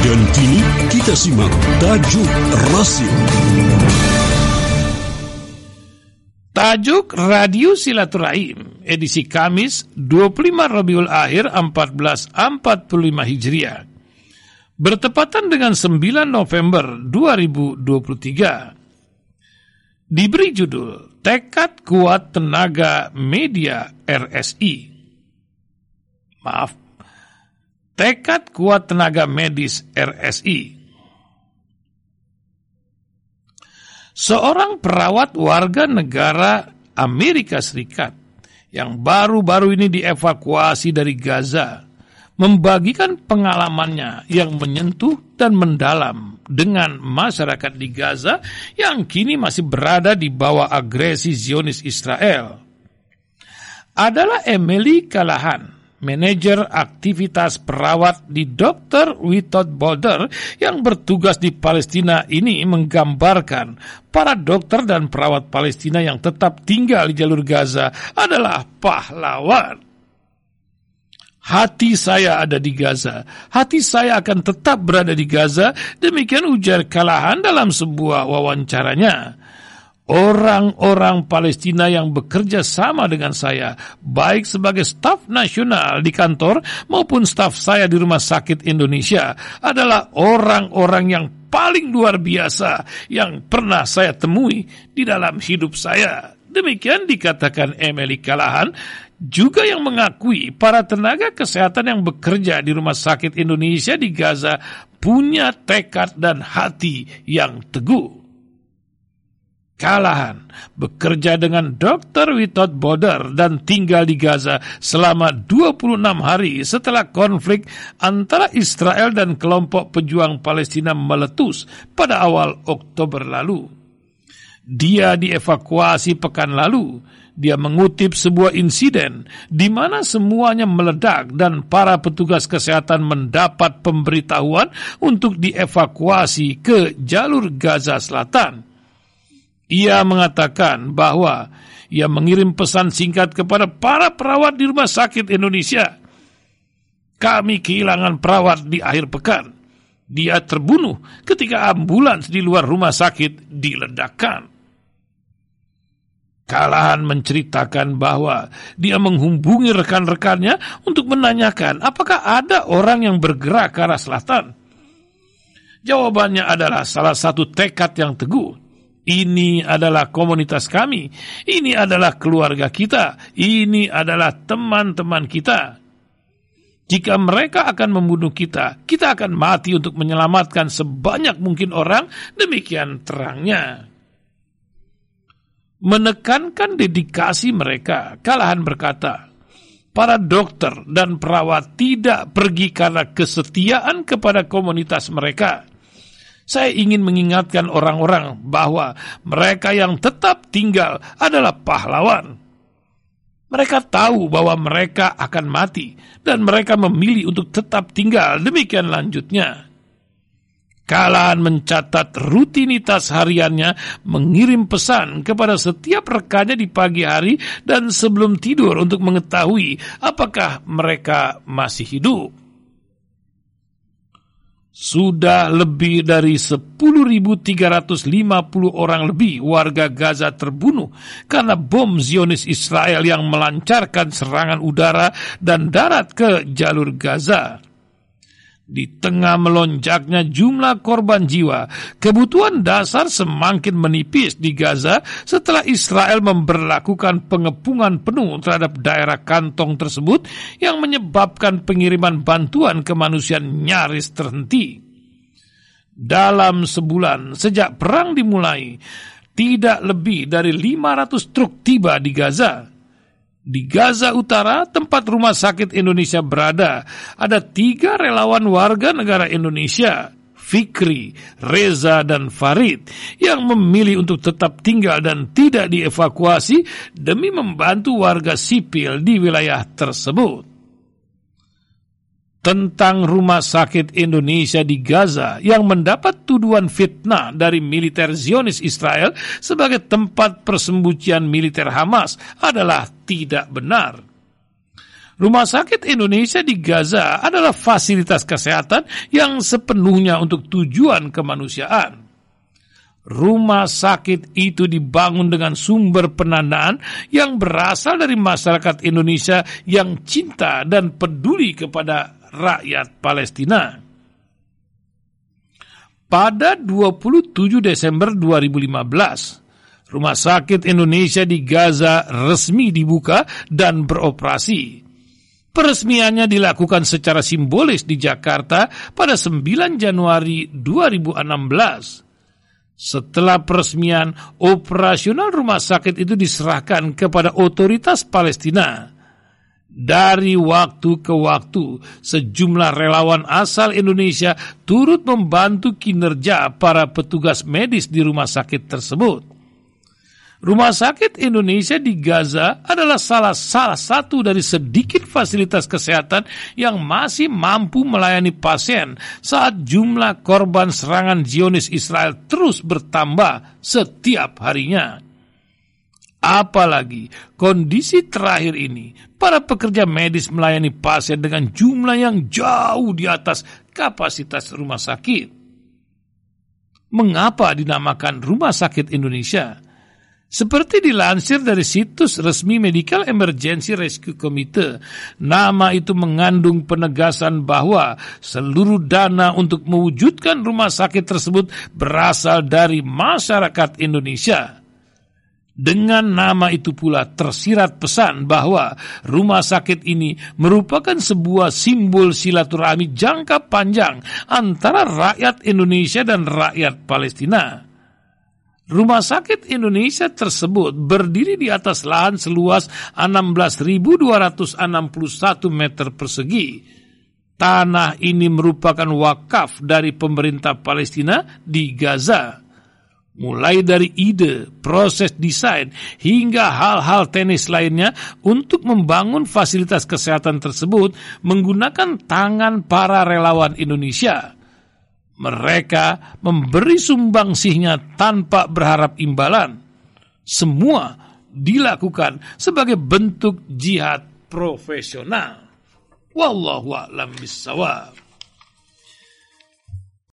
Dan kini kita simak tajuk rasio. Tajuk Radio Silaturahim edisi Kamis 25 Rabiul Akhir 1445 Hijriah. Bertepatan dengan 9 November 2023 diberi judul Tekad Kuat Tenaga Media RSI maaf Tekad Kuat Tenaga Medis RSI. Seorang perawat warga negara Amerika Serikat yang baru-baru ini dievakuasi dari Gaza membagikan pengalamannya yang menyentuh dan mendalam dengan masyarakat di Gaza yang kini masih berada di bawah agresi Zionis Israel. Adalah Emily Callahan, manajer aktivitas perawat di Dr. Without Border yang bertugas di Palestina ini menggambarkan para dokter dan perawat Palestina yang tetap tinggal di jalur Gaza adalah pahlawan. Hati saya ada di Gaza. Hati saya akan tetap berada di Gaza. Demikian ujar Kalahan dalam sebuah wawancaranya orang-orang Palestina yang bekerja sama dengan saya, baik sebagai staf nasional di kantor maupun staf saya di Rumah Sakit Indonesia, adalah orang-orang yang paling luar biasa yang pernah saya temui di dalam hidup saya. Demikian dikatakan Emily Kalahan, juga yang mengakui para tenaga kesehatan yang bekerja di Rumah Sakit Indonesia di Gaza punya tekad dan hati yang teguh. Kalahan bekerja dengan Dokter Without Border dan tinggal di Gaza selama 26 hari setelah konflik antara Israel dan kelompok pejuang Palestina meletus pada awal Oktober lalu. Dia dievakuasi pekan lalu. Dia mengutip sebuah insiden di mana semuanya meledak dan para petugas kesehatan mendapat pemberitahuan untuk dievakuasi ke jalur Gaza Selatan ia mengatakan bahwa ia mengirim pesan singkat kepada para perawat di Rumah Sakit Indonesia. Kami kehilangan perawat di akhir pekan. Dia terbunuh ketika ambulans di luar rumah sakit diledakkan. Kalahan menceritakan bahwa dia menghubungi rekan-rekannya untuk menanyakan apakah ada orang yang bergerak ke arah selatan. Jawabannya adalah salah satu tekad yang teguh ini adalah komunitas kami. Ini adalah keluarga kita. Ini adalah teman-teman kita. Jika mereka akan membunuh kita, kita akan mati untuk menyelamatkan sebanyak mungkin orang. Demikian terangnya. Menekankan dedikasi mereka, Kalahan berkata, para dokter dan perawat tidak pergi karena kesetiaan kepada komunitas mereka saya ingin mengingatkan orang-orang bahwa mereka yang tetap tinggal adalah pahlawan. Mereka tahu bahwa mereka akan mati dan mereka memilih untuk tetap tinggal. Demikian lanjutnya. Kalaan mencatat rutinitas hariannya mengirim pesan kepada setiap rekannya di pagi hari dan sebelum tidur untuk mengetahui apakah mereka masih hidup. Sudah lebih dari 10.350 orang lebih warga Gaza terbunuh karena bom Zionis Israel yang melancarkan serangan udara dan darat ke jalur Gaza. Di tengah melonjaknya jumlah korban jiwa, kebutuhan dasar semakin menipis di Gaza setelah Israel memperlakukan pengepungan penuh terhadap daerah kantong tersebut yang menyebabkan pengiriman bantuan kemanusiaan nyaris terhenti. Dalam sebulan sejak perang dimulai, tidak lebih dari 500 truk tiba di Gaza di Gaza Utara, tempat rumah sakit Indonesia berada, ada tiga relawan warga negara Indonesia, Fikri, Reza, dan Farid, yang memilih untuk tetap tinggal dan tidak dievakuasi demi membantu warga sipil di wilayah tersebut tentang Rumah Sakit Indonesia di Gaza yang mendapat tuduhan fitnah dari militer Zionis Israel sebagai tempat persembunyian militer Hamas adalah tidak benar. Rumah sakit Indonesia di Gaza adalah fasilitas kesehatan yang sepenuhnya untuk tujuan kemanusiaan. Rumah sakit itu dibangun dengan sumber pendanaan yang berasal dari masyarakat Indonesia yang cinta dan peduli kepada rakyat Palestina. Pada 27 Desember 2015, Rumah Sakit Indonesia di Gaza resmi dibuka dan beroperasi. Peresmiannya dilakukan secara simbolis di Jakarta pada 9 Januari 2016. Setelah peresmian, operasional rumah sakit itu diserahkan kepada otoritas Palestina. Dari waktu ke waktu, sejumlah relawan asal Indonesia turut membantu kinerja para petugas medis di rumah sakit tersebut. Rumah Sakit Indonesia di Gaza adalah salah, salah satu dari sedikit fasilitas kesehatan yang masih mampu melayani pasien saat jumlah korban serangan Zionis Israel terus bertambah setiap harinya. Apalagi kondisi terakhir ini, para pekerja medis melayani pasien dengan jumlah yang jauh di atas kapasitas rumah sakit. Mengapa dinamakan Rumah Sakit Indonesia? Seperti dilansir dari situs resmi Medical Emergency Rescue Committee, nama itu mengandung penegasan bahwa seluruh dana untuk mewujudkan rumah sakit tersebut berasal dari masyarakat Indonesia. Dengan nama itu pula tersirat pesan bahwa rumah sakit ini merupakan sebuah simbol silaturahmi jangka panjang antara rakyat Indonesia dan rakyat Palestina. Rumah sakit Indonesia tersebut berdiri di atas lahan seluas 16.261 meter persegi. Tanah ini merupakan wakaf dari pemerintah Palestina di Gaza. Mulai dari ide, proses desain, hingga hal-hal teknis lainnya untuk membangun fasilitas kesehatan tersebut menggunakan tangan para relawan Indonesia mereka memberi sumbangsihnya tanpa berharap imbalan. Semua dilakukan sebagai bentuk jihad profesional. Wallahu a'lam bissawab.